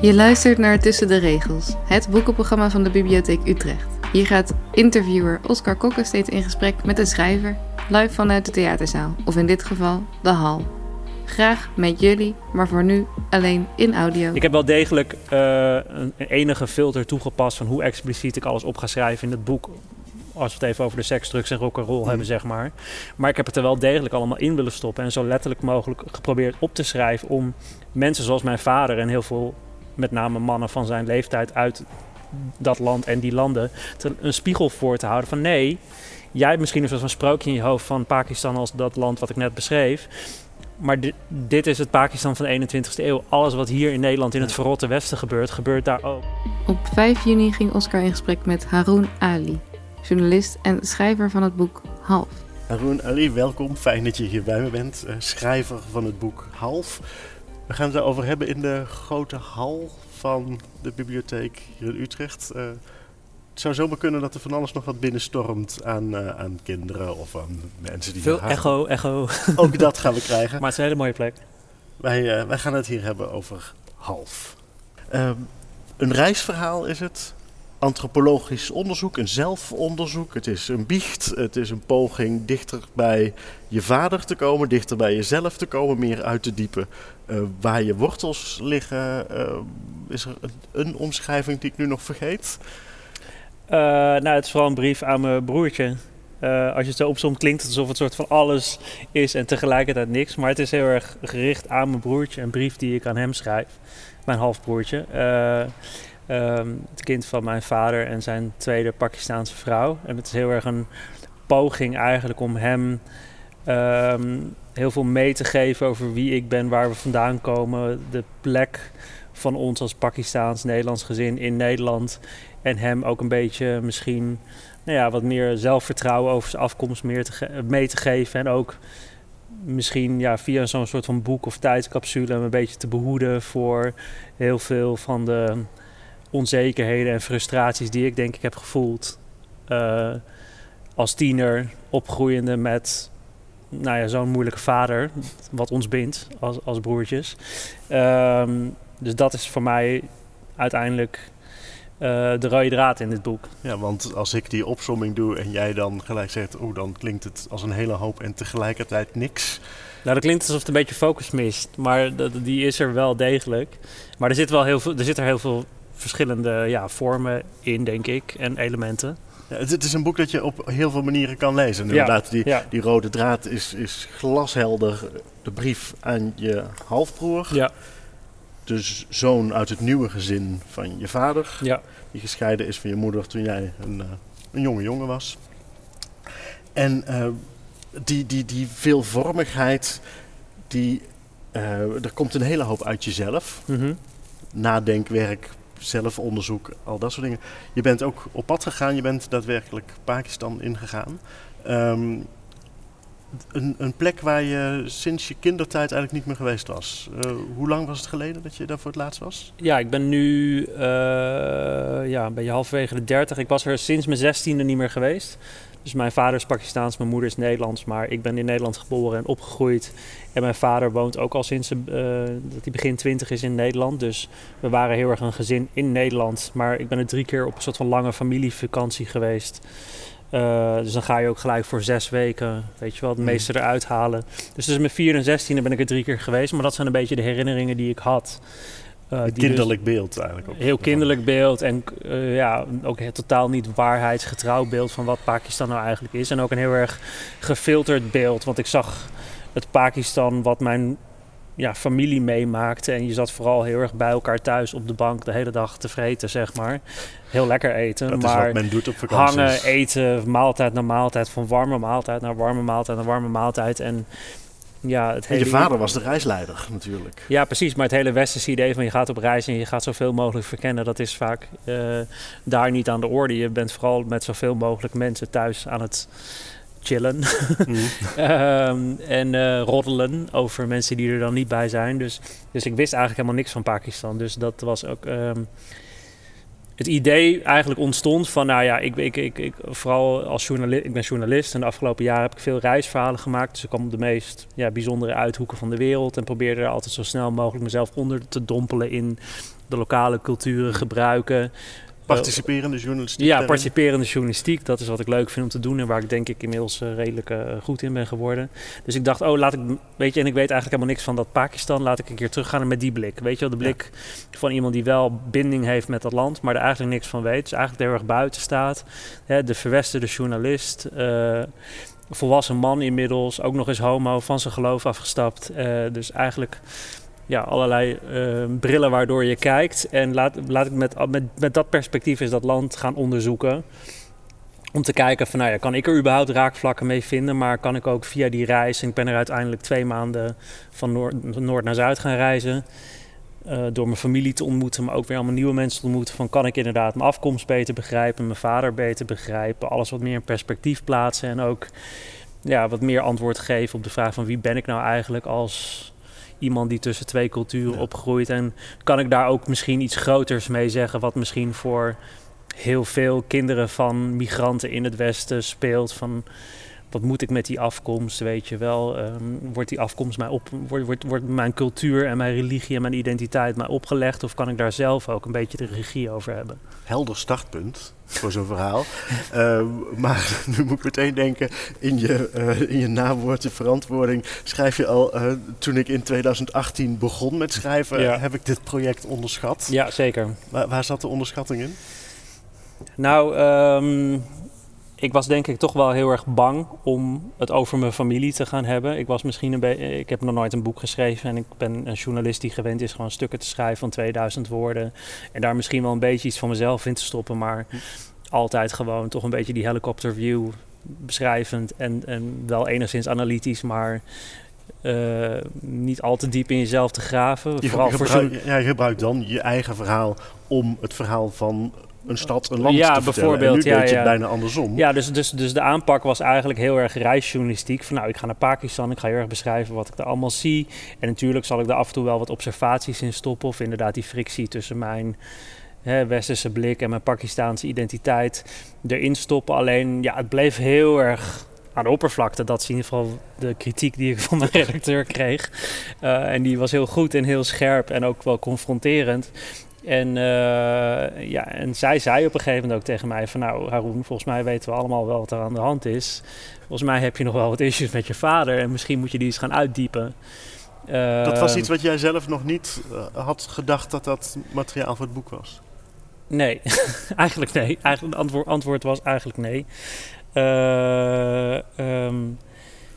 Je luistert naar Tussen de Regels, het boekenprogramma van de Bibliotheek Utrecht. Hier gaat interviewer Oscar Kokke steeds in gesprek met een schrijver, live vanuit de theaterzaal, of in dit geval de hal. Graag met jullie, maar voor nu alleen in audio. Ik heb wel degelijk uh, een enige filter toegepast van hoe expliciet ik alles op ga schrijven in het boek. Als we het even over de seks, drugs en rock'n'roll mm. hebben, zeg maar. Maar ik heb het er wel degelijk allemaal in willen stoppen. En zo letterlijk mogelijk geprobeerd op te schrijven om mensen zoals mijn vader en heel veel, met name mannen van zijn leeftijd uit dat land en die landen, te, een spiegel voor te houden van nee, jij hebt misschien een soort van sprookje in je hoofd van Pakistan als dat land wat ik net beschreef. Maar dit, dit, is het Pakistan van de 21ste eeuw. Alles wat hier in Nederland in het verrotte Westen gebeurt, gebeurt daar ook. Op 5 juni ging Oscar in gesprek met Haroun Ali, journalist en schrijver van het boek Half. Haroun Ali, welkom. Fijn dat je hier bij me bent. Uh, schrijver van het boek Half. We gaan het daarover hebben in de grote hal van de bibliotheek hier in Utrecht. Uh, het zou zomaar kunnen dat er van alles nog wat binnenstormt aan, uh, aan kinderen of aan mensen die. Veel echo, echo. Ook dat gaan we krijgen. Maar het is een hele mooie plek. Wij, uh, wij gaan het hier hebben over half. Uh, een reisverhaal is het. Antropologisch onderzoek, een zelfonderzoek. Het is een biecht. Het is een poging dichter bij je vader te komen, dichter bij jezelf te komen, meer uit te diepen uh, waar je wortels liggen. is er een, omschrijving die ik nu nog vergeet? Uh, nou, het is vooral een brief aan mijn broertje. Als je het zo opzomt, klinkt het alsof het soort van alles is en tegelijkertijd niks. Maar het is heel erg gericht aan mijn broertje. Een brief die ik aan hem schrijf. Mijn halfbroertje. Uh, um, het kind van mijn vader en zijn tweede Pakistaanse vrouw. En het is heel erg een poging eigenlijk om hem um, heel veel mee te geven over wie ik ben, waar we vandaan komen. De plek van ons als Pakistaans-Nederlands gezin in Nederland. En hem ook een beetje misschien nou ja, wat meer zelfvertrouwen over zijn afkomst meer te mee te geven. En ook misschien ja, via zo'n soort van boek of tijdscapsule hem een beetje te behoeden voor heel veel van de onzekerheden en frustraties die ik denk ik heb gevoeld. Uh, als tiener, opgroeiende met nou ja, zo'n moeilijke vader, wat ons bindt als, als broertjes. Um, dus dat is voor mij uiteindelijk uh, de rode draad in dit boek. Ja, want als ik die opsomming doe en jij dan gelijk zegt, oh, dan klinkt het als een hele hoop en tegelijkertijd niks. Nou, dat klinkt alsof het een beetje focus mist, maar die is er wel degelijk. Maar er zit wel heel veel, er zitten heel veel verschillende ja, vormen in, denk ik, en elementen. Ja, het, is een boek dat je op heel veel manieren kan lezen. Inderdaad, die, die rode draad is, is glashelder. De brief aan je halfbroer. Ja de zoon uit het nieuwe gezin van je vader. Ja. Die gescheiden is van je moeder toen jij een, uh, een jonge jongen was. En uh, die, die, die veelvormigheid, die, uh, er komt een hele hoop uit jezelf. Mm -hmm. Nadenkwerk, zelfonderzoek, al dat soort dingen. Je bent ook op pad gegaan, je bent daadwerkelijk Pakistan ingegaan. Um, een, een, plek waar je sinds je kindertijd eigenlijk niet meer geweest was. Uh, hoe lang was het geleden dat je daar voor het laatst was? Ja, ik ben nu uh, ja, ben je halverwege de dertig. Ik was er sinds mijn zestiende niet meer geweest. Dus mijn vader is Pakistaans, mijn moeder is Nederlands. Maar ik ben in Nederland geboren en opgegroeid. En mijn vader woont ook al sinds uh, dat hij begin twintig is in Nederland. Dus we waren heel erg een gezin in Nederland. Maar ik ben er drie keer op een soort van lange familievakantie geweest. Uh, dus dan ga je ook gelijk voor zes weken, weet je wel, het mm. meeste eruit halen. Dus tussen mijn vier en zestiende ben ik er drie keer geweest. Maar dat zijn een beetje de herinneringen die ik had. Uh, kinderlijk dus beeld eigenlijk. Ook. Heel kinderlijk beeld en uh, ja, ook het totaal niet waarheidsgetrouw beeld van wat Pakistan nou eigenlijk is. En ook een heel erg gefilterd beeld, want ik zag het Pakistan wat mijn ja, familie meemaakte. En je zat vooral heel erg bij elkaar thuis op de bank de hele dag te vreten, zeg maar. Heel lekker eten. Dat maar is wat men doet op vakanties. Hangen, eten, maaltijd na maaltijd. Van warme maaltijd naar warme maaltijd naar warme maaltijd. En ja, het hele... En je vader was de reisleider natuurlijk. Ja, precies. Maar het hele westerse idee van je gaat op reis en je gaat zoveel mogelijk verkennen, dat is vaak uh, daar niet aan de orde. Je bent vooral met zoveel mogelijk mensen thuis aan het chillen mm. um, en uh, roddelen over mensen die er dan niet bij zijn. Dus, dus ik wist eigenlijk helemaal niks van Pakistan. Dus dat was ook. Um, het idee eigenlijk ontstond van, nou ja, ik, ik, ik, vooral als journalist, ik ben journalist en de afgelopen jaren heb ik veel reisverhalen gemaakt. Dus ik kwam op de meest ja, bijzondere uithoeken van de wereld en probeerde er altijd zo snel mogelijk mezelf onder te dompelen in de lokale culturen gebruiken. Participerende journalistiek. Ja, participerende journalistiek. Dat is wat ik leuk vind om te doen en waar ik denk ik inmiddels uh, redelijk uh, goed in ben geworden. Dus ik dacht, oh, laat ik, weet je, en ik weet eigenlijk helemaal niks van dat Pakistan. Laat ik een keer teruggaan met die blik. Weet je wel, de blik ja. van iemand die wel binding heeft met dat land, maar er eigenlijk niks van weet. Dus eigenlijk heel erg buiten staat. Hè, de verwesterde journalist. Uh, volwassen man inmiddels, ook nog eens homo, van zijn geloof afgestapt. dus eigenlijk ja, allerlei uh, brillen waardoor je kijkt. En laat, laat ik met, met, met dat perspectief is dat land gaan onderzoeken. Om te kijken van, nou ja, kan ik er überhaupt raakvlakken mee vinden? Maar kan ik ook via die reis, en ik ben er uiteindelijk twee maanden van Noord, noord naar Zuid gaan reizen. Uh, door mijn familie te ontmoeten, maar ook weer allemaal nieuwe mensen te ontmoeten. Van kan ik inderdaad mijn afkomst beter begrijpen, mijn vader beter begrijpen, alles wat meer in perspectief plaatsen. En ook ja, wat meer antwoord geven op de vraag van wie ben ik nou eigenlijk als iemand die tussen twee culturen ja. opgroeit. En kan ik daar ook misschien iets groters mee zeggen, wat misschien voor heel veel kinderen van migranten in het Westen speelt. Van wat moet ik met die afkomst, weet je wel? Um, wordt die afkomst mij op, wordt, wordt, wordt mijn cultuur en mijn religie en mijn identiteit mij opgelegd? Of kan ik daar zelf ook een beetje de regie over hebben? Helder startpunt voor zo'n verhaal. Uh, maar nu moet ik meteen denken, in je, uh, in je nawoord, je verantwoording, schrijf je al, uh, toen ik in 2018 begon met schrijven, ja. heb ik dit project onderschat. Ja, zeker. Waar, waar zat de onderschatting in? Nou, um, ik was denk ik toch wel heel erg bang om het over mijn familie te gaan hebben. Ik was misschien een beetje. Ik heb nog nooit een boek geschreven en ik ben een journalist die gewend is gewoon stukken te schrijven van 2000 woorden. En daar misschien wel een beetje iets van mezelf in te stoppen, maar altijd gewoon toch een beetje die helicopter view beschrijvend en, en wel enigszins analytisch, maar uh, niet al te diep in jezelf te graven. Je, Vooral gebruik, voor ja, je gebruikt dan je eigen verhaal om het verhaal van een stad, een land ja, te bijvoorbeeld, nu ja, deed je ja. het bijna andersom. Ja, dus, dus, dus de aanpak was eigenlijk heel erg reisjournalistiek. Van nou, ik ga naar Pakistan, ik ga heel erg beschrijven wat ik daar allemaal zie. En natuurlijk zal ik daar af en toe wel wat observaties in stoppen. Of inderdaad die frictie tussen mijn hè, westerse blik en mijn Pakistaanse identiteit erin stoppen. Alleen, ja, het bleef heel erg aan de oppervlakte. Dat is in ieder geval de kritiek die ik van mijn redacteur kreeg. Uh, en die was heel goed en heel scherp en ook wel confronterend. En, uh, ja, en zij zei op een gegeven moment ook tegen mij van... nou Haroon, volgens mij weten we allemaal wel wat er aan de hand is. Volgens mij heb je nog wel wat issues met je vader... en misschien moet je die eens gaan uitdiepen. Uh, dat was iets wat jij zelf nog niet uh, had gedacht dat dat materiaal voor het boek was? Nee, eigenlijk nee. Eigenlijk, het antwoord, antwoord was eigenlijk nee. Um,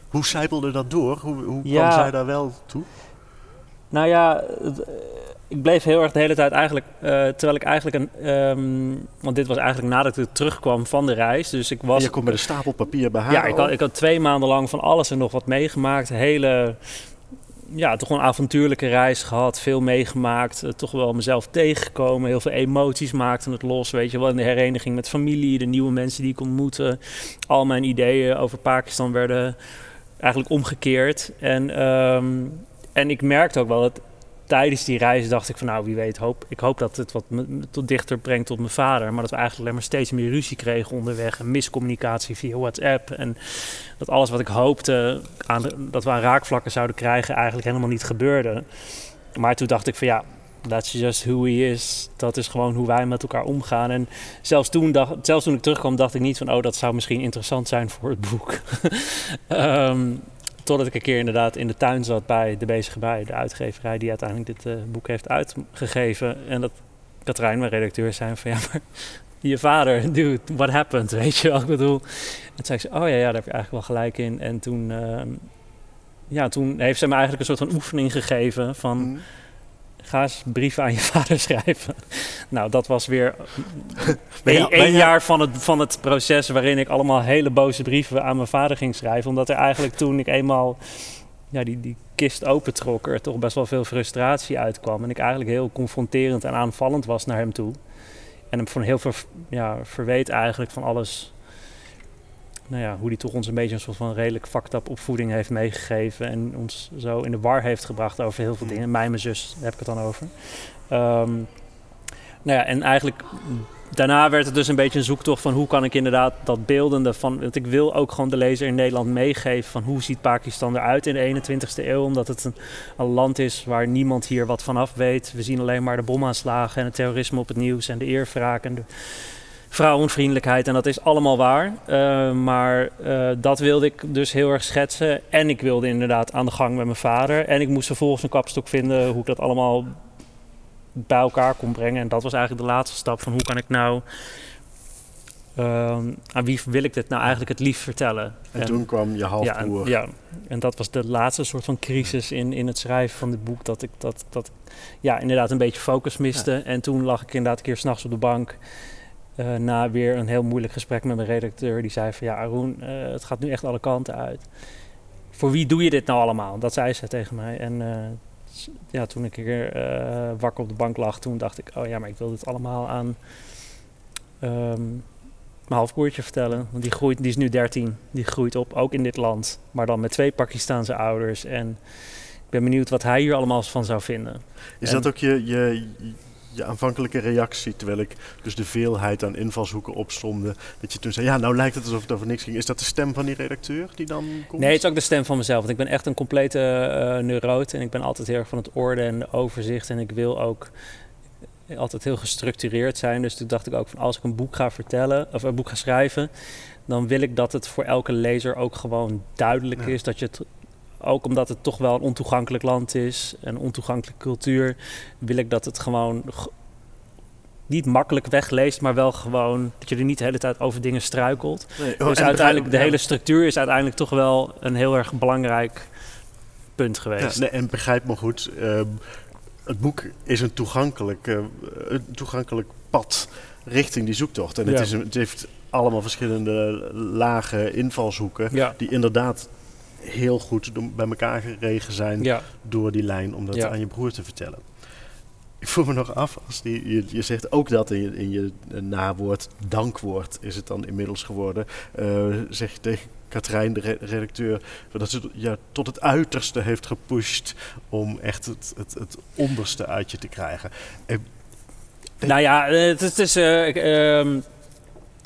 hoe zijpelde dat door? Hoe, hoe ja, kwam zij daar wel toe? Nou ja... Ik bleef heel erg de hele tijd eigenlijk, uh, terwijl ik eigenlijk een, um, want dit was eigenlijk nadat ik terugkwam van de reis. Dus ik was. Je komt met een stapel papier bij haar. Ja, ik had, ik had twee maanden lang van alles en nog wat meegemaakt. Hele, ja, toch een avontuurlijke reis gehad, veel meegemaakt, uh, toch wel mezelf tegengekomen, heel veel emoties maakten het los, weet je wel, in de hereniging met familie, de nieuwe mensen die ik ontmoette. Al mijn ideeën over Pakistan werden eigenlijk omgekeerd. En, um, en ik merkte ook wel dat tijdens die reis dacht ik van nou wie weet, hoop, ik hoop dat het wat me, tot dichter brengt tot mijn vader. Maar dat we eigenlijk alleen maar steeds meer ruzie kregen onderweg. En miscommunicatie via WhatsApp. En dat alles wat ik hoopte aan dat we aan raakvlakken zouden krijgen eigenlijk helemaal niet gebeurde. Maar toen dacht ik van ja, that's just who he is. Dat is gewoon hoe wij met elkaar omgaan. En zelfs toen, dacht, zelfs toen ik terugkwam dacht ik niet van oh dat zou misschien interessant zijn voor het boek. um, Totdat ik een keer inderdaad in de tuin zat bij de bezige bij, de uitgeverij die uiteindelijk dit uh, boek heeft uitgegeven. En dat Katrijn, mijn redacteur, zei van ja, maar je vader, dude, what happened? Weet je wel, ik bedoel. En toen zei ze, oh ja, ja, daar heb je eigenlijk wel gelijk in. En toen, uh, ja, toen heeft ze me eigenlijk een soort van oefening gegeven van... Mm ga eens brieven aan je vader schrijven. nou, dat was weer één jaar van het, van het proces waarin ik allemaal hele boze brieven aan mijn vader ging schrijven. Omdat er eigenlijk toen ik eenmaal ja, die, die kist opentrok, er toch best wel veel frustratie uitkwam. En ik eigenlijk heel confronterend en aanvallend was naar hem toe. En hem van heel veel ja, verweet eigenlijk van alles nou ja, hoe die toch ons een beetje een soort van redelijk fucked up opvoeding heeft meegegeven. En ons zo in de war heeft gebracht over heel veel dingen. Mij en mijn zus, daar heb ik het dan over. Um, nou ja, en eigenlijk daarna werd het dus een beetje een zoektocht van hoe kan ik inderdaad dat beeldende van. Want ik wil ook gewoon de lezer in Nederland meegeven van hoe ziet Pakistan eruit in de 21ste eeuw. Omdat het een, een land is waar niemand hier wat vanaf weet. We zien alleen maar de bomaanslagen en het terrorisme op het nieuws en de eerwraak en de vrouwenvriendelijkheid. En dat is allemaal waar. Uh, maar uh, dat wilde ik dus heel erg schetsen. En ik wilde inderdaad aan de gang met mijn vader. En ik moest vervolgens een kapstok vinden hoe ik dat allemaal bij elkaar kon brengen. En dat was eigenlijk de laatste stap van hoe kan ik nou... Uh, aan wie wil ik dit nou eigenlijk het liefst vertellen? En, en toen kwam je halfbroer. Ja, ja, en dat was de laatste soort van crisis in, in het schrijven van dit boek. Dat ik dat, dat, ja, inderdaad een beetje focus miste. Ja. En toen lag ik inderdaad een keer s'nachts op de bank... Uh, na weer een heel moeilijk gesprek met mijn redacteur. Die zei van ja, Arun, uh, het gaat nu echt alle kanten uit. Voor wie doe je dit nou allemaal? Dat zei ze tegen mij. En uh, ja, toen ik weer wakker op de bank lag, toen dacht ik, oh ja, maar ik wil dit allemaal aan um, mijn halfbroertje vertellen. Want die, groeit, die is nu 13. Die groeit op, ook in dit land. Maar dan met twee Pakistaanse ouders. En ik ben benieuwd wat hij hier allemaal van zou vinden. Is en, dat ook je, je, je aanvankelijke reactie, terwijl ik dus de veelheid aan invalshoeken opstomde, dat je toen zei, ja, nou lijkt het alsof het over niks ging. Is dat de stem van die redacteur die dan komt? Nee, het is ook de stem van mezelf. Want ik ben echt een complete uh, neuroot en ik ben altijd heel erg van het orde en overzicht en ik wil ook altijd heel gestructureerd zijn. Dus toen dacht ik ook van als ik een boek ga vertellen of een boek ga schrijven, dan wil ik dat het voor elke lezer ook gewoon duidelijk ja. is dat je het ook omdat het toch wel een ontoegankelijk land is, een ontoegankelijke cultuur, wil ik dat het gewoon niet makkelijk wegleest, maar wel gewoon dat je er niet de hele tijd over dingen struikelt. Nee, oh, dus uiteindelijk, de hele structuur is uiteindelijk toch wel een heel erg belangrijk punt geweest. Ja, nee, en begrijp me goed, uh, het boek is een toegankelijk, uh, een toegankelijk pad richting die zoektocht. En ja. het, is een, het heeft allemaal verschillende lage invalshoeken ja. die inderdaad heel goed bij elkaar geregen zijn ja. door die lijn om dat ja. aan je broer te vertellen. Ik voel me nog af, als die, je, je zegt ook dat in je, in je nawoord, dankwoord is het dan inmiddels geworden. Uh, zeg je tegen Katrijn, de re redacteur, dat ze ja, tot het uiterste heeft gepusht om echt het, het, het onderste uit je te krijgen. Uh, nou ja, het, het is. Uh, um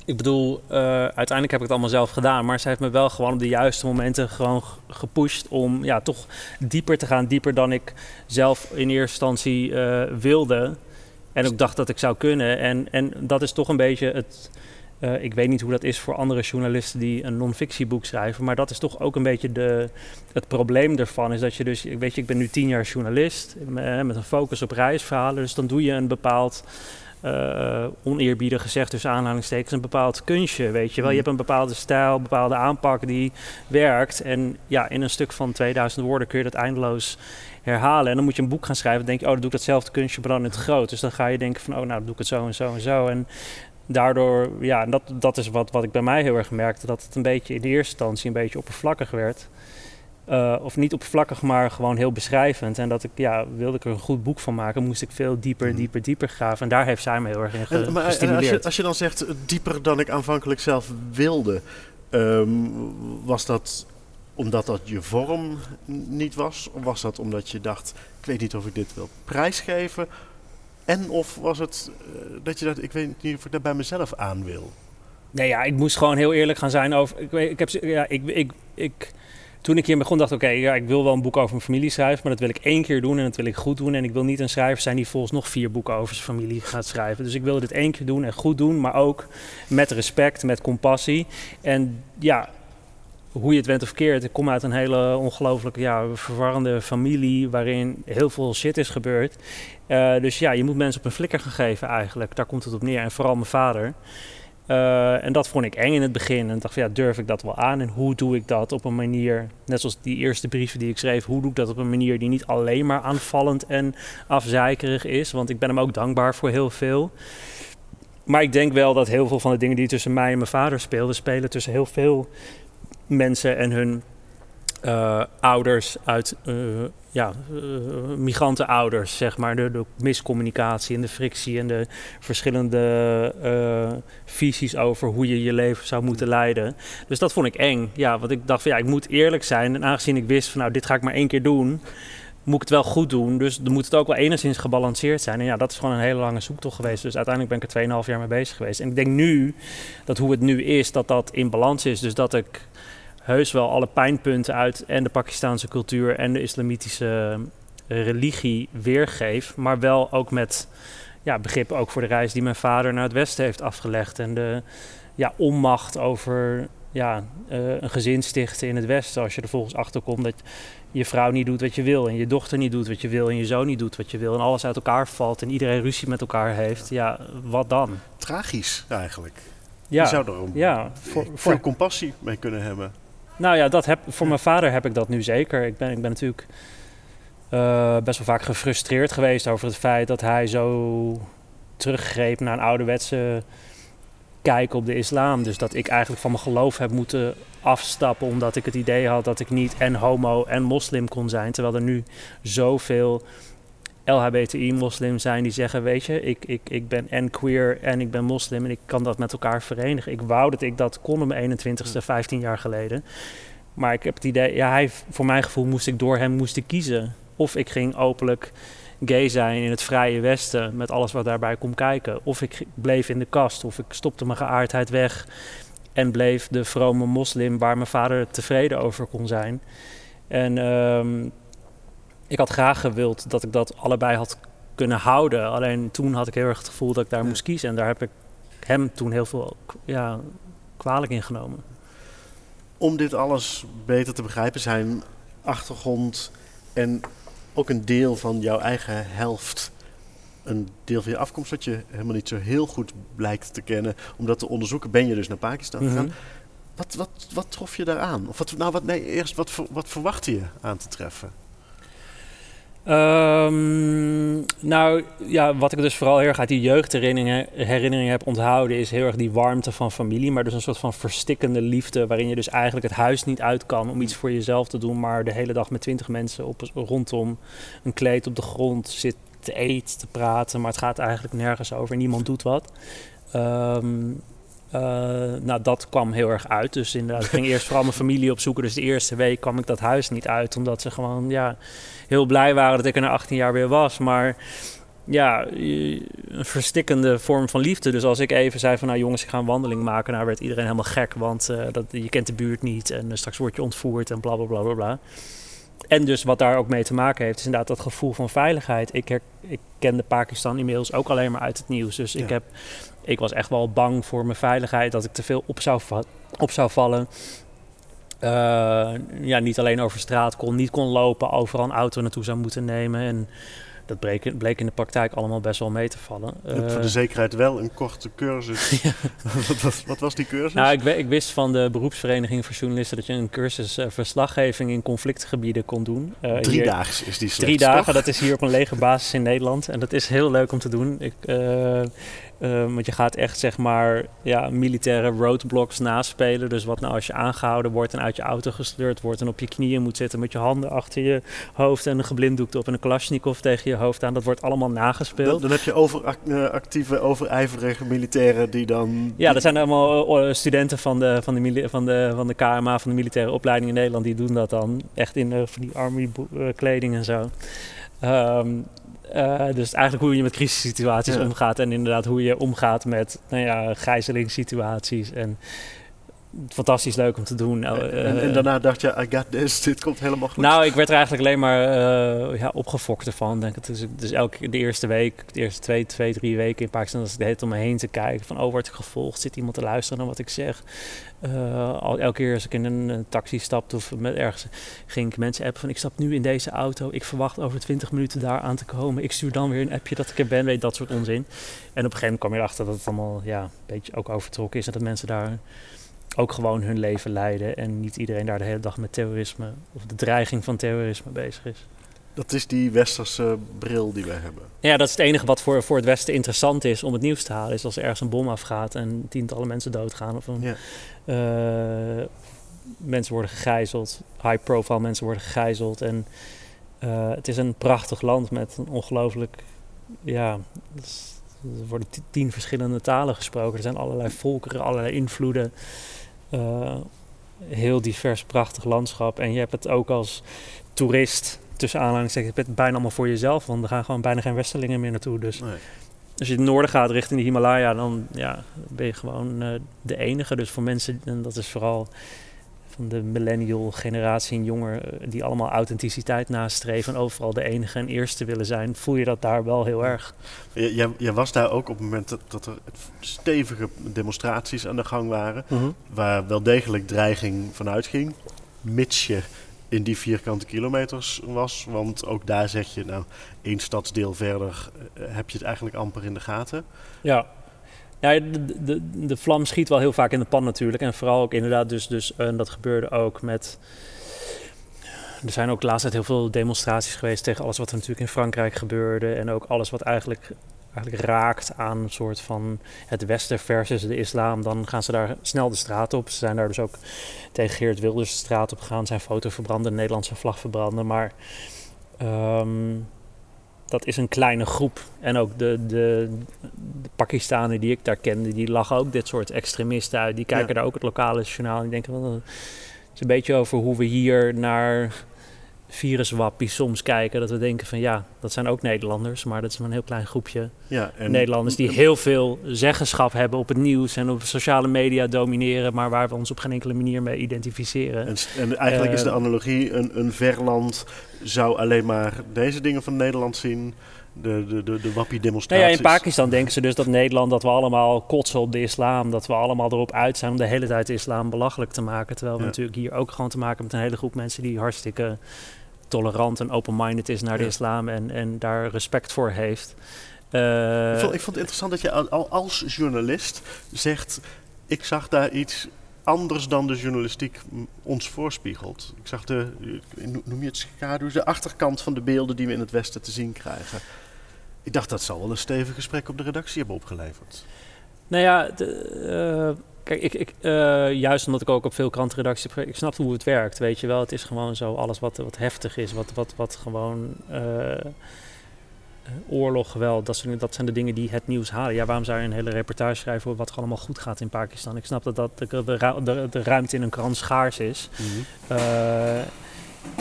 ik bedoel, uh, uiteindelijk heb ik het allemaal zelf gedaan. Maar ze heeft me wel gewoon op de juiste momenten gewoon gepusht om ja, toch dieper te gaan. Dieper dan ik zelf in eerste instantie uh, wilde. En ook dacht dat ik zou kunnen. En, en dat is toch een beetje het. Uh, ik weet niet hoe dat is voor andere journalisten die een non-fictieboek schrijven. Maar dat is toch ook een beetje de, het probleem ervan. Is dat je dus, weet je, ik ben nu tien jaar journalist. Met een focus op reisverhalen. Dus dan doe je een bepaald uh, oneerbiedig gezegd, dus aanhalingstekens, een bepaald kunstje. Weet je wel, je hebt een bepaalde stijl, een bepaalde aanpak die werkt. En ja, in een stuk van 2000 woorden kun je dat eindeloos herhalen. En dan moet je een boek gaan schrijven. Dan denk je, oh, dan doe ik datzelfde kunstje, maar dan in het groot. Dus dan ga je denken van, oh, nou, dan doe ik het zo en zo en zo. En daardoor, ja, dat, dat is wat, wat ik bij mij heel erg merkte. Dat het een beetje in de eerste instantie een beetje oppervlakkig werd. Uh, of niet oppervlakkig, maar gewoon heel beschrijvend. En dat ik, ja, wilde ik er een goed boek van maken, moest ik veel dieper, mm. dieper, dieper graven. En daar heeft zij me heel erg in ge en, maar, gestimuleerd. Als je, als je, dan zegt dieper dan ik aanvankelijk zelf wilde, um, was dat omdat dat je vorm niet was? Of was dat omdat je dacht, ik weet niet of ik dit wil prijsgeven? En of was het uh, dat je dacht, ik weet niet of ik dat bij mezelf aan wil? Nee, ja, ik moest gewoon heel eerlijk gaan zijn over. Ik, ik heb, ja, ik, ik, ik toen ik hier begon, dacht ik: oké, ja, ik wil wel een boek over mijn familie schrijven, maar dat wil ik één keer doen en dat wil ik goed doen. En ik wil niet een schrijver zijn die volgens nog vier boeken over zijn familie gaat schrijven. Dus ik wilde dit één keer doen en goed doen, maar ook met respect, met compassie. En ja, hoe je het went of verkeerd, ik kom uit een hele ongelooflijke, ja, verwarrende familie waarin heel veel shit is gebeurd. Uh, dus ja, je moet mensen op een flikker gaan geven eigenlijk. Daar komt het op neer. En vooral mijn vader. Uh, en dat vond ik eng in het begin. En dacht van ja, durf ik dat wel aan? En hoe doe ik dat op een manier, net zoals die eerste brieven die ik schreef, hoe doe ik dat op een manier die niet alleen maar aanvallend en afzeikerig is? Want ik ben hem ook dankbaar voor heel veel. Maar ik denk wel dat heel veel van de dingen die tussen mij en mijn vader speelden, spelen tussen heel veel mensen en hun uh, ouders uit uh, ja, uh, migrantenouders, zeg maar. De, de, miscommunicatie en de frictie en de verschillende visies over hoe je je leven zou moeten leiden. Dus dat vond ik eng. Ja, want ik dacht van ja, ik moet eerlijk zijn. En aangezien ik wist van nou, dit ga ik maar één keer doen. moet ik het wel goed doen. Dus dan moet het ook wel enigszins gebalanceerd zijn. En ja, dat is gewoon een hele lange zoektocht geweest. Dus uiteindelijk ben ik er 2,5 jaar mee bezig geweest. En ik denk nu dat hoe het nu is, dat dat in balans is. Dus dat ik heus wel alle pijnpunten uit en de Pakistaanse cultuur en de islamitische religie weergeef. Maar wel ook met ja, begrip ook voor de reis die mijn vader naar het westen heeft afgelegd. En de ja, onmacht over ja, uh, een gezin stichten in het westen. Als je er volgens achter komt dat je vrouw niet doet wat je wil. En je dochter niet doet wat je wil. En je zoon niet doet wat je wil. En alles uit elkaar valt. En iedereen ruzie met elkaar heeft. Ja, wat dan? Tragisch eigenlijk. Ja, je zou er ja, voor, veel voor... compassie mee kunnen hebben. Nou ja, dat heb, voor mijn vader heb ik dat nu zeker. Ik ben, ik ben natuurlijk uh, best wel vaak gefrustreerd geweest over het feit dat hij zo teruggreep naar een ouderwetse kijk op de islam. Dus dat ik eigenlijk van mijn geloof heb moeten afstappen omdat ik het idee had dat ik niet en homo en moslim kon zijn. Terwijl er nu zoveel LHBTI-moslims zijn die zeggen: Weet je, ik, ik, ik ben en queer en ik ben moslim en ik kan dat met elkaar verenigen. Ik wou dat ik dat kon op mijn 21ste, 15 jaar geleden. Maar ik heb het idee, ja, hij, voor mijn gevoel moest ik door hem moesten kiezen. Of ik ging openlijk gay zijn in het vrije Westen met alles wat daarbij komt kijken. Of ik bleef in de kast, of ik stopte mijn geaardheid weg en bleef de vrome moslim waar mijn vader tevreden over kon zijn. En um, ik had graag gewild dat ik dat allebei had kunnen houden. Alleen toen had ik heel erg het gevoel dat ik daar moest kiezen. En daar heb ik hem toen heel veel ja, kwalijk in genomen. Om dit alles beter te begrijpen, zijn achtergrond en ook een deel van jouw eigen helft. Een deel van je afkomst dat je helemaal niet zo heel goed blijkt te kennen. Om dat te onderzoeken ben je dus naar Pakistan gegaan. Mhm. Wat, wat, wat trof je daaraan? Of wat, nou, wat, nee, eerst, wat, wat verwachtte je aan te treffen? Um, nou ja, wat ik dus vooral heel erg uit die jeugdherinneringen herinneringen heb onthouden, is heel erg die warmte van familie. Maar dus een soort van verstikkende liefde, waarin je dus eigenlijk het huis niet uit kan om iets voor jezelf te doen, maar de hele dag met twintig mensen op, rondom een kleed op de grond zit te eten, te praten, maar het gaat eigenlijk nergens over. Niemand doet wat. Um, uh, nou, dat kwam heel erg uit. Dus inderdaad, ik ging eerst vooral mijn familie opzoeken. Dus de eerste week kwam ik dat huis niet uit. Omdat ze gewoon ja, heel blij waren dat ik er na 18 jaar weer was. Maar ja, een verstikkende vorm van liefde. Dus als ik even zei van nou jongens, ik ga een wandeling maken. Nou werd iedereen helemaal gek. Want uh, dat, je kent de buurt niet. En straks word je ontvoerd en bla bla bla bla bla. En dus wat daar ook mee te maken heeft, is inderdaad dat gevoel van veiligheid. Ik, her, ik kende Pakistan inmiddels ook alleen maar uit het nieuws. Dus ik, heb, ik was echt wel bang voor mijn veiligheid, dat ik te veel op zou, op zou vallen. Uh, ja, niet alleen over straat kon, niet kon lopen, overal een auto naartoe zou moeten nemen. En dat bleek, bleek, in de praktijk allemaal best wel mee te vallen. Je voor de eh, zekerheid wel een korte cursus. wat, wat, was die cursus? Nou, ik, ik, wist van de beroepsvereniging voor journalisten dat je een cursus uh, verslaggeving in conflictgebieden kon doen. Uh, drie dagen is die slechts, Drie dagen, dat is hier op een lege basis in Nederland. En dat is heel leuk om te doen. Ik, uh, want je gaat echt zeg maar ja, militaire roadblocks naspelen. Dus wat nou als je aangehouden wordt en uit je auto gesleurd wordt en op je knieën moet zitten met je handen achter je hoofd en een geblinddoekt op en een Kalashnikov tegen je hoofd aan. Dat wordt allemaal nagespeeld. Dan, dan heb je overactieve, eh, overijverige militairen die dan... Ja, dat zijn allemaal eh, studenten van de, van, de, van, de, van de KMA, van de militaire opleiding in Nederland. Die doen dat dan echt in van die army kleding en zo. Um, uh, dus eigenlijk hoe je met crisissituaties omgaat en inderdaad hoe je omgaat met nou ja, gijzelingssituaties en fantastisch leuk om te doen. En, en, en, daarna dacht je, I got this, dit komt helemaal goed. Nou, ik werd er eigenlijk alleen maar uh, ja, opgefokt ervan. Denk het. Dus, dus elke, de eerste week, de eerste twee, twee drie weken in Pakistan, was ik de hele om me heen te kijken. Van, oh, word ik gevolgd? Zit iemand te luisteren naar wat ik zeg? Uh, al, elke keer als ik in een, taxi stapte of met ergens, ging ik mensen appen van, ik stap nu in deze auto. Ik verwacht over 20 minuten daar aan te komen. Ik stuur dan weer een appje dat ik er ben, weet dat soort onzin. En op een gegeven moment kwam je erachter dat het allemaal ja, een beetje ook overtrokken is. En dat mensen daar ook gewoon hun leven leiden en niet iedereen daar de hele dag met terrorisme of de dreiging van terrorisme bezig is. Dat is die westerse bril die we hebben. Ja, dat is het enige wat voor, voor het Westen interessant is om het nieuws te halen. Is als er ergens een bom afgaat en tientallen mensen doodgaan. Of een, ja. uh, mensen worden gegijzeld, high profile mensen worden gegijzeld. En uh, het is een prachtig land met een ongelooflijk. Ja, er worden tien verschillende talen gesproken. Er zijn allerlei volkeren, allerlei invloeden. Uh, heel divers, prachtig landschap. En je hebt het ook als toerist tussen aanhalingstekens bijna allemaal voor jezelf. Want er gaan gewoon bijna geen westerlingen meer naartoe. Dus Nee. als je het noorden gaat richting de Himalaya, dan ja, ben je gewoon eh, de enige. Dus voor mensen, en dat is vooral van de millennial generatie en jonger, eh, die allemaal authenticiteit nastreven en overal de enige en eerste willen zijn, voel je dat daar wel heel erg. J- Jij, jij was daar ook op het moment dat, dat er stevige demonstraties aan de gang waren. Waar wel degelijk dreiging van uitging. Mits je in die vierkante kilometers was. Want ook daar zeg je, nou, één stadsdeel verder eh, heb je het eigenlijk amper in de gaten. Ja. Ja, de, de, de vlam schiet wel heel vaak in de pan natuurlijk. En vooral ook inderdaad, dus, dus en dat gebeurde ook met... Er zijn ook tijd heel veel demonstraties geweest tegen alles wat er natuurlijk in Frankrijk gebeurde. En ook alles wat eigenlijk, eigenlijk raakt aan een soort van het Westen versus de islam. Dan gaan ze daar snel de straat op. Ze zijn daar dus ook tegen Geert Wilders de straat op gegaan. Zijn foto verbranden, de Nederlandse vlag verbranden. Maar ehm, dat is een kleine groep. En ook de, de Pakistanen die ik daar kende, die lachen ook dit soort extremisten uit. Die kijken Ja. daar ook het lokale journaal en die denken, wel, het is een beetje over hoe we hier naar viruswappies soms kijken. Dat we denken van ja, dat zijn ook Nederlanders, maar dat is maar een heel klein groepje Ja, en Nederlanders die heel veel zeggenschap hebben op het nieuws en op sociale media domineren, maar waar we ons op geen enkele manier mee identificeren. En, en eigenlijk is de Eh, analogie, een, een verland zou alleen maar deze dingen van Nederland zien. De, de, de, de Nou wappie-demonstraties. ja, in Pakistan denken ze dus dat Nederland, dat we allemaal kotsen op de islam, dat we allemaal erop uit zijn om de hele tijd de islam belachelijk te maken. Terwijl we Ja. natuurlijk hier ook gewoon te maken hebben met een hele groep mensen die hartstikke tolerant en open-minded is naar de Ja. islam en, en daar respect voor heeft. Ik Eh, vond, ik vond het interessant dat je al, al als journalist zegt... ik zag daar iets anders dan de journalistiek ons voorspiegelt. Ik zag de, eh, noem je het schaduw, de achterkant van de beelden die we in het Westen te zien krijgen. Ik dacht dat zal wel een stevig gesprek op de redactie hebben opgeleverd. Nou ja, de, eh, kijk, ik, ik, eh, juist omdat ik ook op veel krantenredacties ik snap hoe het werkt, weet je wel. Het is gewoon zo, alles wat, wat heftig is, wat, wat, wat gewoon eh, oorlog, geweld, dat, soort, dat zijn de dingen die het nieuws halen. Ja, waarom zou je een hele reportage schrijven over wat er allemaal goed gaat in Pakistan? Ik snap dat, dat de, de, ru- de, de ruimte in een krant schaars is. Eh,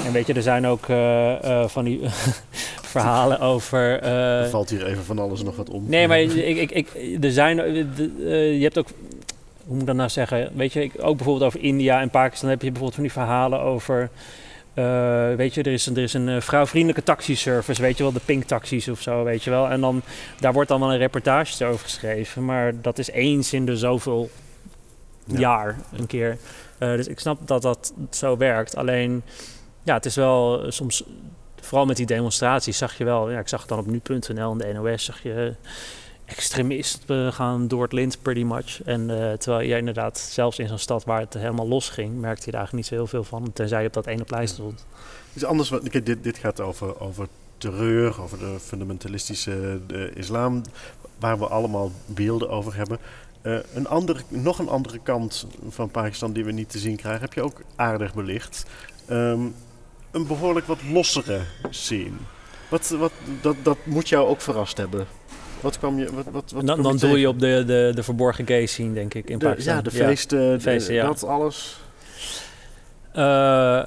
en weet je, er zijn ook eh, eh, van die verhalen over... er valt hier even van alles nog wat om. Nee, maar ik, ik, ik, er zijn, je hebt ook, hoe moet ik dat nou zeggen? Weet je, ik, ook bijvoorbeeld over India en Pakistan heb je bijvoorbeeld van die verhalen over, weet je, er is een, er is een vrouwvriendelijke taxiservice, weet je wel, de pink taxis of zo, weet je wel. En dan, daar wordt dan wel een reportage over geschreven, maar dat is eens in de zoveel Ja. jaar een keer. Dus ik snap dat dat zo werkt. Alleen, ja, het is wel eh, soms, vooral met die demonstraties, zag je wel, ja, ik zag het dan op nu.nl en de NOS, zag je extremisten gaan door het lint pretty much. En eh, terwijl je inderdaad, zelfs in zo'n stad waar het helemaal los ging, merkte je daar eigenlijk niet zo heel veel van, tenzij je op dat ene plein stond. Iets anders, dit, dit gaat over, over terreur, over de fundamentalistische de islam, waar we allemaal beelden over hebben. Eh, een andere, nog een andere kant van Pakistan die we niet te zien krijgen, heb je ook aardig belicht. Ehm, een behoorlijk wat lossere scene. Wat, wat, dat, dat moet jou ook verrast hebben. Wat kwam je, wat, wat, wat dan dan doe je op de, de, de verborgen gay scene, denk ik, in de, Pakistan. ja, de feesten, de- feesten, ja. dat alles. Eh,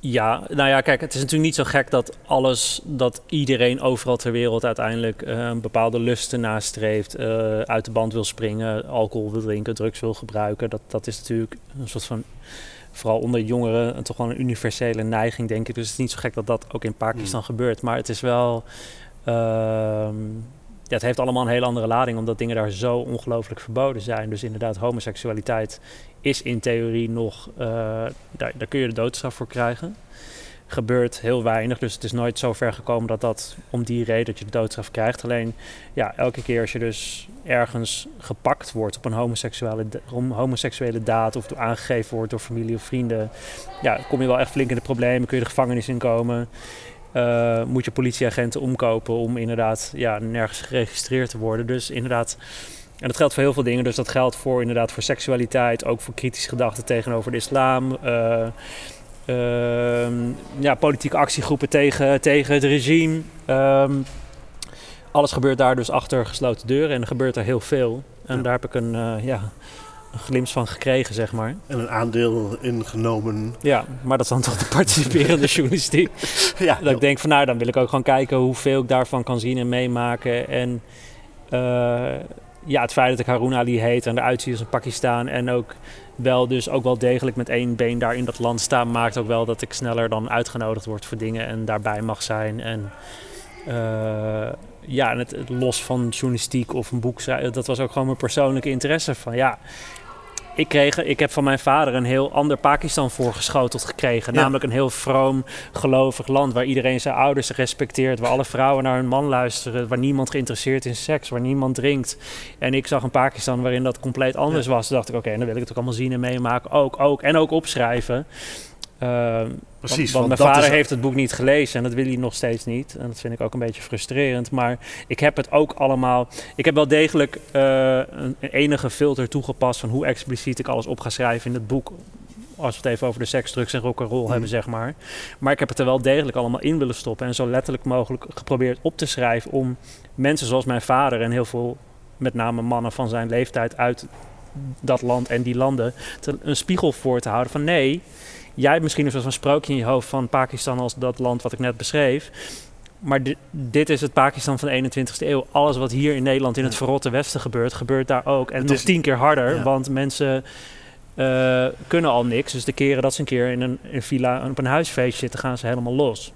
ja, nou ja, kijk, het is natuurlijk niet zo gek dat alles, dat iedereen overal ter wereld uiteindelijk eh, een bepaalde lusten nastreeft, eh, uit de band wil springen, alcohol wil drinken, drugs wil gebruiken. Dat, dat is natuurlijk een soort van, vooral onder jongeren, een, toch wel een universele neiging, denk ik. Dus het is niet zo gek dat dat ook in Pakistan gebeurt. Maar het is wel, ehm, ja, het heeft allemaal een hele andere lading, omdat dingen daar zo ongelooflijk verboden zijn. Dus inderdaad, homoseksualiteit is in theorie nog, eh, daar, daar kun je de doodstraf voor krijgen. Gebeurt heel weinig, dus het is nooit zo ver gekomen dat dat om die reden dat je de doodstraf krijgt. Alleen, ja, elke keer als je dus ergens gepakt wordt op een homoseksuele, homoseksuele daad of aangegeven wordt door familie of vrienden, ja, kom je wel echt flink in de problemen, kun je de gevangenis inkomen. Eh, moet je politieagenten omkopen om inderdaad ja, nergens geregistreerd te worden. Dus inderdaad, en dat geldt voor heel veel dingen. Dus dat geldt voor inderdaad voor seksualiteit, ook voor kritische gedachten tegenover de islam. eh, ja, politieke actiegroepen tegen, tegen het regime. Ehm, alles gebeurt daar dus achter gesloten deuren en er gebeurt er heel veel. En Ja. daar heb ik een, eh, ja, een glimp van gekregen, zeg maar. En een aandeel ingenomen. Ja, maar dat is dan toch de participerende journalistiek. Ja, Dat ik denk van nou, dan wil ik ook gewoon kijken hoeveel ik daarvan kan zien en meemaken. En eh, ja, het feit dat ik Harun Ali heet en eruit zie als een Pakistan. En ook wel dus ook wel degelijk met één been daar in dat land staan. Maakt ook wel dat ik sneller dan uitgenodigd word voor dingen en daarbij mag zijn. En eh, ja, het, het los van journalistiek of een boek dat was ook gewoon mijn persoonlijke interesse van ja. Ik, kreeg, ik heb van mijn vader een heel ander Pakistan voorgeschoteld gekregen. Ja. Namelijk een heel vroom, gelovig land waar iedereen zijn ouders respecteert. Waar alle vrouwen naar hun man luisteren. Waar niemand geïnteresseerd is in seks. Waar niemand drinkt. En ik zag een Pakistan waarin dat compleet anders was. Toen dacht ik, oké, dan wil ik het ook allemaal zien en meemaken. Ook, ook. En ook opschrijven. Ehm, precies. want, want mijn vader is- heeft het boek niet gelezen en dat wil hij nog steeds niet. En dat vind ik ook een beetje frustrerend. Maar ik heb het ook allemaal. Ik heb wel degelijk eh, een, enige filter toegepast van hoe expliciet ik alles op ga schrijven in het boek. Als we het even over de seks, drugs en rock'n'roll Mhm. hebben, zeg maar. Maar ik heb het er wel degelijk allemaal in willen stoppen. En zo letterlijk mogelijk geprobeerd op te schrijven om mensen zoals mijn vader en heel veel, met name mannen van zijn leeftijd uit dat land en die landen, te, een spiegel voor te houden van nee, jij hebt misschien een soort van sprookje in je hoofd van Pakistan als dat land wat ik net beschreef. Maar di- dit is het Pakistan van de 21ste eeuw. Alles wat hier in Nederland in het verrotte Westen gebeurt, gebeurt daar ook. En Het nog is- tien keer harder, Ja. want mensen eh, kunnen al niks. Dus de keren dat ze een keer in een, in villa op een huisfeest zitten, gaan ze helemaal los.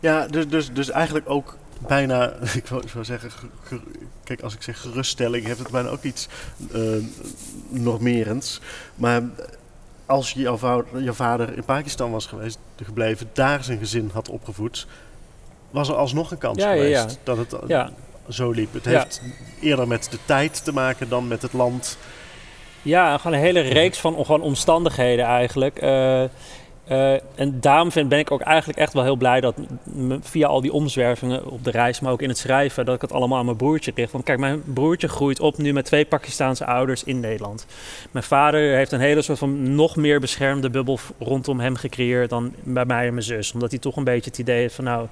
Ja, dus, dus, dus eigenlijk ook bijna, ik wou zeggen, ge- ge- kijk, als ik zeg geruststelling, heeft het bijna ook iets eh, normerends. Maar als jouw, vou- jouw vader in Pakistan was geweest, gebleven, daar zijn gezin had opgevoed, was er alsnog een kans Ja, geweest ja. dat het eh, zo liep. Het heeft eerder met de tijd te maken dan met het land. Ja, gewoon een hele reeks van gewoon omstandigheden eigenlijk. Eh, eh, en daarom vind, ben ik ook eigenlijk echt wel heel blij dat via al die omzwervingen op de reis, maar ook in het schrijven, dat ik het allemaal aan mijn broertje richt. Want kijk, mijn broertje groeit op nu met twee Pakistaanse ouders in Nederland. Mijn vader heeft een hele soort van nog meer beschermde bubbel rondom hem gecreëerd dan bij mij en mijn zus. Omdat hij toch een beetje het idee heeft van nou,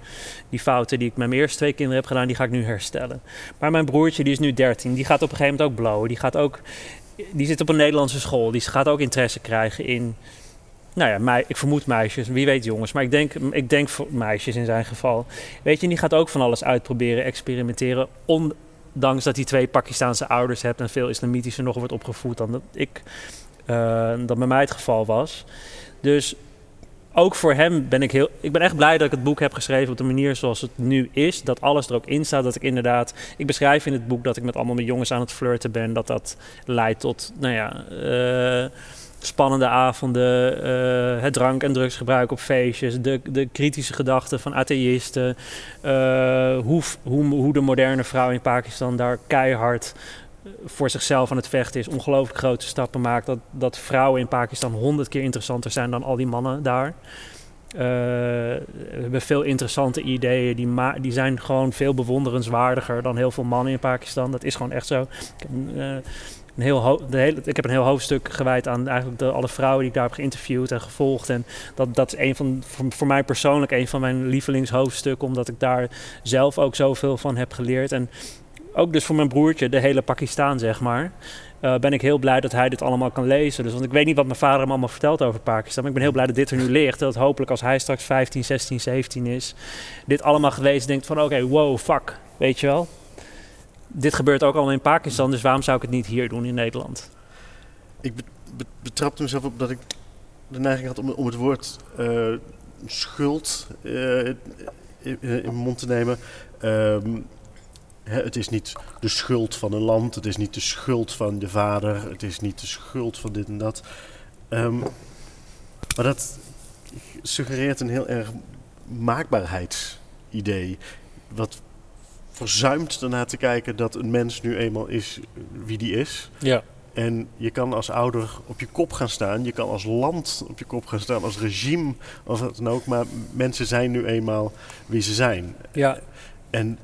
die fouten die ik met mijn eerste twee kinderen heb gedaan, die ga ik nu herstellen. Maar mijn broertje, die is nu 13, die gaat op een gegeven moment ook blowen. Die gaat ook die zit op een Nederlandse school. Die gaat ook interesse krijgen in. Nou ja, ik vermoed meisjes. Wie weet jongens. Maar ik denk, ik denk voor meisjes in zijn geval. Weet je, die gaat ook van alles uitproberen, experimenteren. Ondanks dat hij twee Pakistaanse ouders hebt en veel islamitischer nog wordt opgevoed dan dat ik. eh, dat bij mij het geval was. Dus ook voor hem ben ik heel. Ik ben echt blij dat ik het boek heb geschreven op de manier zoals het nu is. Dat alles er ook in staat. Dat ik inderdaad. Ik beschrijf in het boek dat ik met allemaal met jongens aan het flirten ben. Dat dat leidt tot, nou ja. eh, spannende avonden, eh, het drank- en drugsgebruik op feestjes, de, de kritische gedachten van atheïsten, eh, hoe, hoe, hoe de moderne vrouw in Pakistan daar keihard eh, voor zichzelf aan het vechten is, ongelooflijk grote stappen maakt, dat, dat vrouwen in Pakistan honderd keer interessanter zijn dan al die mannen daar. We hebben veel interessante ideeën. Die, die zijn gewoon veel bewonderenswaardiger dan heel veel mannen in Pakistan. Dat is gewoon echt zo. Ik heb, een heel de hele, ik heb een heel hoofdstuk gewijd aan eigenlijk de, alle vrouwen die ik daar heb geïnterviewd en gevolgd. En dat, dat is een van, voor, voor mij persoonlijk een van mijn lievelingshoofdstukken, omdat ik daar zelf ook zoveel van heb geleerd. En ook dus voor mijn broertje, de hele Pakistan zeg maar. eh, ben ik heel blij dat hij dit allemaal kan lezen. Dus, want ik weet niet wat mijn vader hem allemaal vertelt over Pakistan. Maar ik ben heel blij dat dit er nu ligt. Dat hopelijk als hij straks 15, 16, 17 is, dit allemaal gelezen denkt van oké, wow, fuck. Weet je wel? Dit gebeurt ook allemaal in Pakistan, dus waarom zou ik het niet hier doen in Nederland? Ik be- be- betrapte mezelf op dat ik de neiging had om, om het woord eh, schuld eh, in, mond te nemen. Ehm, het is niet de schuld van een land, het is niet de schuld van de vader, het is niet de schuld van dit en dat. Ehm, maar dat suggereert een heel erg maakbaarheidsidee. Wat verzuimt ernaar te kijken dat een mens nu eenmaal is wie die is. Ja. En je kan als ouder op je kop gaan staan. Je kan als land op je kop gaan staan. Als regime of wat dan ook. Maar mensen zijn nu eenmaal wie ze zijn. Ja. En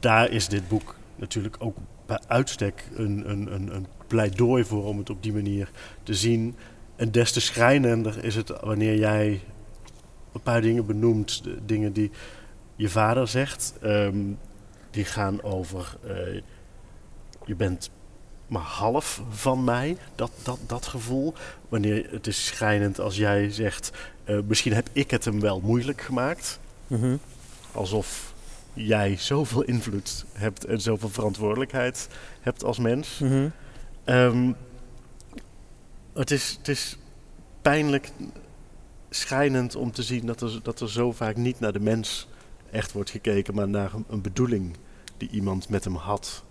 daar is dit boek natuurlijk ook bij uitstek een, een, een, een pleidooi voor om het op die manier te zien. En des te schrijnender is het wanneer jij een paar dingen benoemt. de Dingen die je vader zegt. ehm, die gaan over... eh, je bent maar half van mij. Dat, dat, dat gevoel. Wanneer het is schrijnend als jij zegt, eh, misschien heb ik het hem wel moeilijk gemaakt. Mhm. Alsof jij zoveel invloed hebt en zoveel verantwoordelijkheid hebt als mens. Mhm. Ehm, het, is, het is pijnlijk schijnend om te zien dat er, dat er zo vaak niet naar de mens echt wordt gekeken, maar naar een, een bedoeling die iemand met hem had.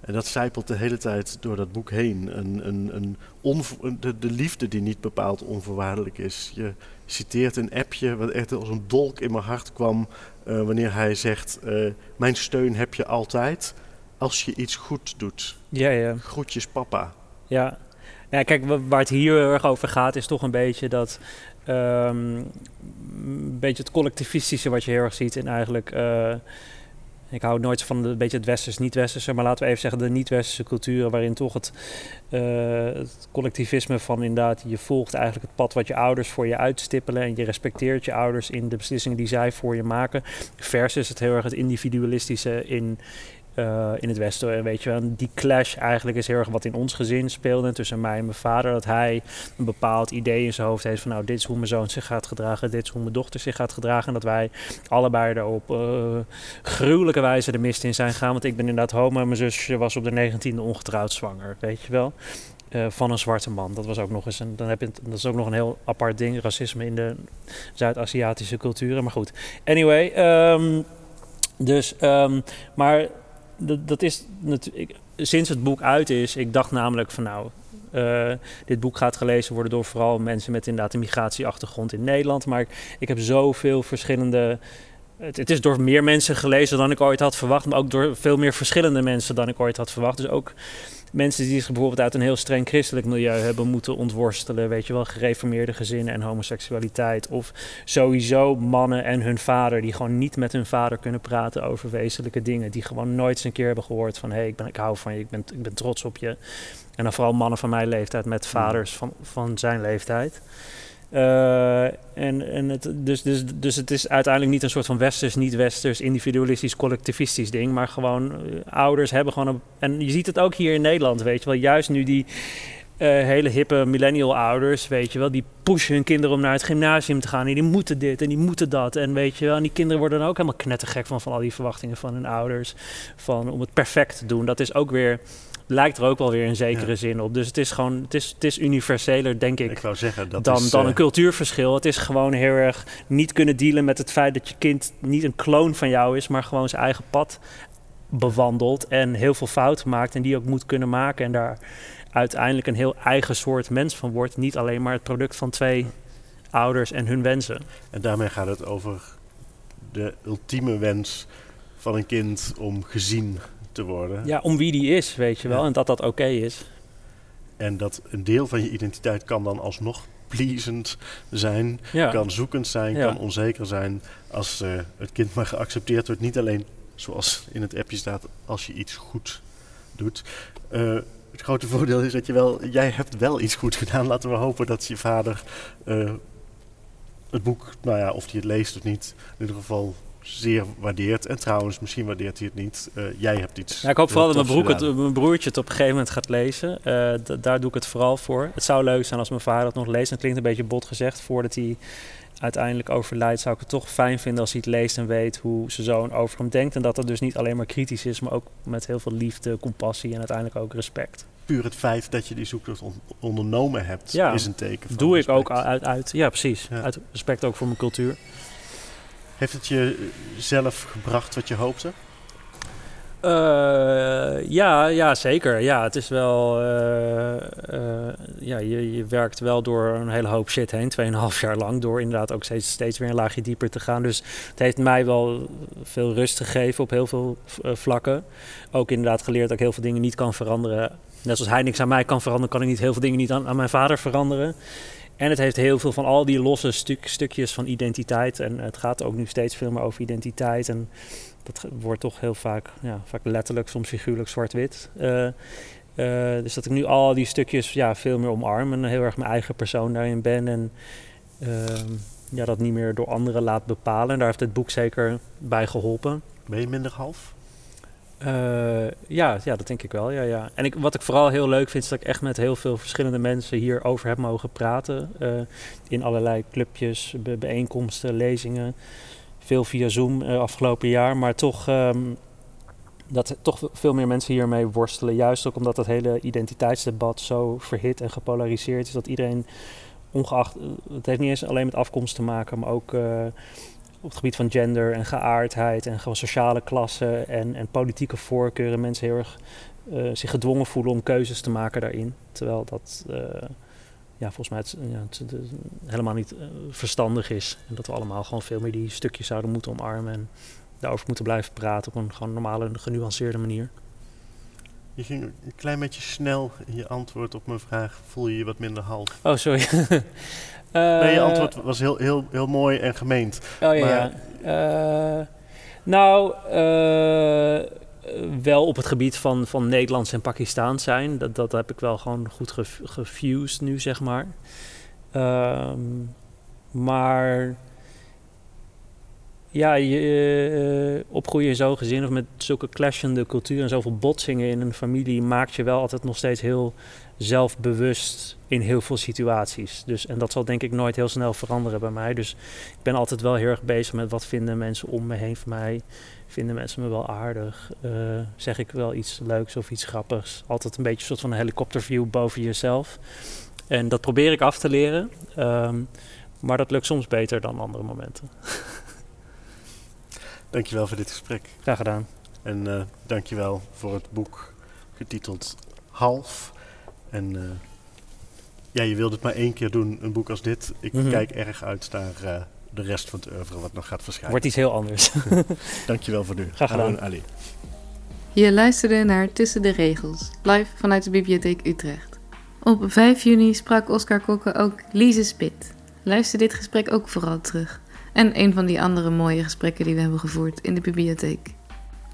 En dat zijpelt de hele tijd door dat boek heen. Een, een, een onvo- de, de liefde die niet bepaald onvoorwaardelijk is. Je citeert een appje wat echt als een dolk in mijn hart kwam. eh, wanneer hij zegt: eh, Mijn steun heb je altijd als je iets goed doet. Ja, ja. Groetjes, papa. Ja. ja, kijk, wa- waar het hier heel erg over gaat, is toch een beetje dat. ehm, een beetje het collectivistische wat je heel erg ziet in eigenlijk. eh, ik hou nooit van een beetje het westers, niet-westerse, maar laten we even zeggen de niet-westerse culturen, waarin toch het, eh, het collectivisme van inderdaad, je volgt eigenlijk het pad wat je ouders voor je uitstippelen en je respecteert je ouders in de beslissingen die zij voor je maken. Versus het heel erg het individualistische in, eh, in het Westen. En weet je wel, die clash eigenlijk is heel erg wat in ons gezin speelde tussen mij en mijn vader. Dat hij een bepaald idee in zijn hoofd heeft van nou, dit is hoe mijn zoon zich gaat gedragen, dit is hoe mijn dochter zich gaat gedragen. En dat wij allebei er op eh, gruwelijke wijze de mist in zijn gegaan. Want ik ben inderdaad homo en mijn zusje was op de 19e ongetrouwd zwanger, weet je wel. Eh, van een zwarte man. Dat was ook nog eens een, dan heb je, dat is ook nog een heel apart ding, racisme in de Zuid-Aziatische culturen. Maar goed, anyway. ehm, dus, ehm, maar dat, dat is natuurlijk. Sinds het boek uit is, ik dacht namelijk van nou. eh, dit boek gaat gelezen worden door vooral mensen met inderdaad een migratieachtergrond in Nederland. Maar ik, heb zoveel verschillende. Het, het is door meer mensen gelezen dan ik ooit had verwacht. Maar ook door veel meer verschillende mensen dan ik ooit had verwacht. Dus ook mensen die zich bijvoorbeeld uit een heel streng christelijk milieu hebben moeten ontworstelen. Weet je wel, gereformeerde gezinnen en homoseksualiteit. Of sowieso mannen en hun vader die gewoon niet met hun vader kunnen praten over wezenlijke dingen. Die gewoon nooit eens een keer hebben gehoord van hé, hey, ik, ben, ik hou van je, ik ben, ik ben trots op je. En dan vooral mannen van mijn leeftijd met vaders van, van zijn leeftijd. Eh, en, en het, dus, dus, dus het is uiteindelijk niet een soort van westers, niet-westers, individualistisch, collectivistisch ding. Maar gewoon eh, ouders hebben gewoon een. En je ziet het ook hier in Nederland, weet je wel. Juist nu die eh, hele hippe millennial ouders, weet je wel. Die pushen hun kinderen om naar het gymnasium te gaan. En die moeten dit en die moeten dat. En weet je wel. En die kinderen worden dan ook helemaal knettergek van, van al die verwachtingen van hun ouders. Van om het perfect te doen. Dat is ook weer. Lijkt er ook wel weer in zekere Ja. zin op. Dus het is gewoon. Het is, het is universeler, denk ik Ik wou zeggen, dat dan, is... dan eh, een cultuurverschil. Het is gewoon heel erg niet kunnen dealen met het feit dat je kind niet een kloon van jou is, maar gewoon zijn eigen pad bewandelt en heel veel fouten maakt en die ook moet kunnen maken en daar uiteindelijk een heel eigen soort mens van wordt. Niet alleen maar het product van twee ouders en hun wensen. En daarmee gaat het over de ultieme wens van een kind om gezien te worden. Ja, om wie die is, weet je wel, Ja. en dat dat oké is. En dat een deel van je identiteit kan dan alsnog pleasend zijn, Ja. kan zoekend zijn, Ja. kan onzeker zijn. Als eh, het kind maar geaccepteerd wordt. Niet alleen, zoals in het appje staat, als je iets goed doet. Eh, het grote voordeel is dat je wel, jij hebt wel iets goed gedaan. Laten we hopen dat je vader eh, het boek, nou ja, of hij het leest of niet, in ieder geval zeer waardeert. En trouwens, misschien waardeert hij het niet. Eh, jij hebt iets. Ja, ik hoop vooral dat mijn, broek het, mijn broertje het op een gegeven moment gaat lezen. Eh, daar doe ik het vooral voor. Het zou leuk zijn als mijn vader het nog leest. Dat klinkt een beetje bot gezegd. Voordat hij uiteindelijk overlijdt, zou ik het toch fijn vinden als hij het leest en weet hoe zijn zoon over hem denkt. En dat dat dus niet alleen maar kritisch is, maar ook met heel veel liefde, compassie en uiteindelijk ook respect. Puur het feit dat je die zoektocht on- ondernomen hebt, Ja, is een teken van Doe ik ook uit, uit, ja precies, Ja. uit respect ook voor mijn cultuur. Heeft het je zelf gebracht wat je hoopte? Eh, ja, ja, zeker. Ja, het is wel. eh, eh, ja, je, je werkt wel door een hele hoop shit heen, 2,5 jaar lang. Door inderdaad ook steeds, steeds weer een laagje dieper te gaan. Dus het heeft mij wel veel rust gegeven op heel veel vlakken. Ook inderdaad geleerd dat ik heel veel dingen niet kan veranderen. Net zoals hij niks aan mij kan veranderen, kan ik niet heel veel dingen niet aan mijn vader veranderen. En het heeft heel veel van al die losse stuk, stukjes van identiteit. En het gaat ook nu steeds veel meer over identiteit. En dat wordt toch heel vaak, ja, vaak letterlijk, soms figuurlijk zwart-wit. Eh, eh, dus dat ik nu al die stukjes ja, veel meer omarm en heel erg mijn eigen persoon daarin ben. En ehm, ja, dat niet meer door anderen laat bepalen. En daar heeft het boek zeker bij geholpen. Ben je minder half? Uh, ja, ja, dat denk ik wel. Ja, ja. En ik, wat ik vooral heel leuk vind, is dat ik echt met heel veel verschillende mensen hierover heb mogen praten. Uh, in allerlei clubjes, bijeenkomsten, lezingen. Veel via Zoom uh, afgelopen jaar. Maar toch um, dat toch veel meer mensen hiermee worstelen. Juist ook omdat dat hele identiteitsdebat zo verhit en gepolariseerd is. Dat iedereen, ongeacht, het heeft niet eens alleen met afkomst te maken, maar ook op het gebied van gender en geaardheid en gewoon sociale klasse en, en politieke voorkeuren mensen heel erg uh, zich gedwongen voelen om keuzes te maken daarin. Terwijl dat uh, ja, volgens mij het, ja, het, het helemaal niet uh, verstandig is. En dat we allemaal gewoon veel meer die stukjes zouden moeten omarmen en daarover moeten blijven praten op een gewoon normale, genuanceerde manier. Je ging een klein beetje snel in je antwoord op mijn vraag. Voel je je wat minder half? Oh, sorry. nee, je antwoord was heel, heel, heel mooi en gemeend. Oh ja. ja. Uh, nou, uh, wel op het gebied van, van Nederlands en Pakistaans zijn. Dat, dat heb ik wel gewoon goed gefused nu, zeg maar. Um, maar ja, je, uh, opgroeien in zo'n gezin of met zulke clashende cultuur en zoveel botsingen in een familie maakt je wel altijd nog steeds heel zelfbewust in heel veel situaties. Dus, en dat zal denk ik nooit heel snel veranderen bij mij. Dus ik ben altijd wel heel erg bezig met wat vinden mensen om me heen van mij. Vinden mensen me wel aardig? Uh, zeg ik wel iets leuks of iets grappigs? Altijd een beetje een soort van een helikopterview boven jezelf. En dat probeer ik af te leren. Um, maar dat lukt soms beter dan andere momenten. Dankjewel voor dit gesprek. Graag gedaan. En uh, dankjewel voor het boek getiteld Half. En uh, ja, je wilde het maar één keer doen, een boek als dit. Ik mm -hmm. kijk erg uit naar uh, de rest van het oeuvre wat nog gaat verschijnen. Wordt iets heel anders. Dankjewel voor nu. Graag gedaan. Ali. Je luisterde naar Tussen de Regels, live vanuit de Bibliotheek Utrecht. Op 5 juni sprak Oscar Kokke ook Lise Spit. Luister dit gesprek ook vooral terug. En een van die andere mooie gesprekken die we hebben gevoerd in de bibliotheek.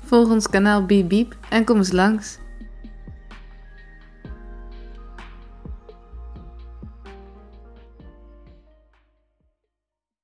Volg ons kanaal Beep Beep en kom eens langs.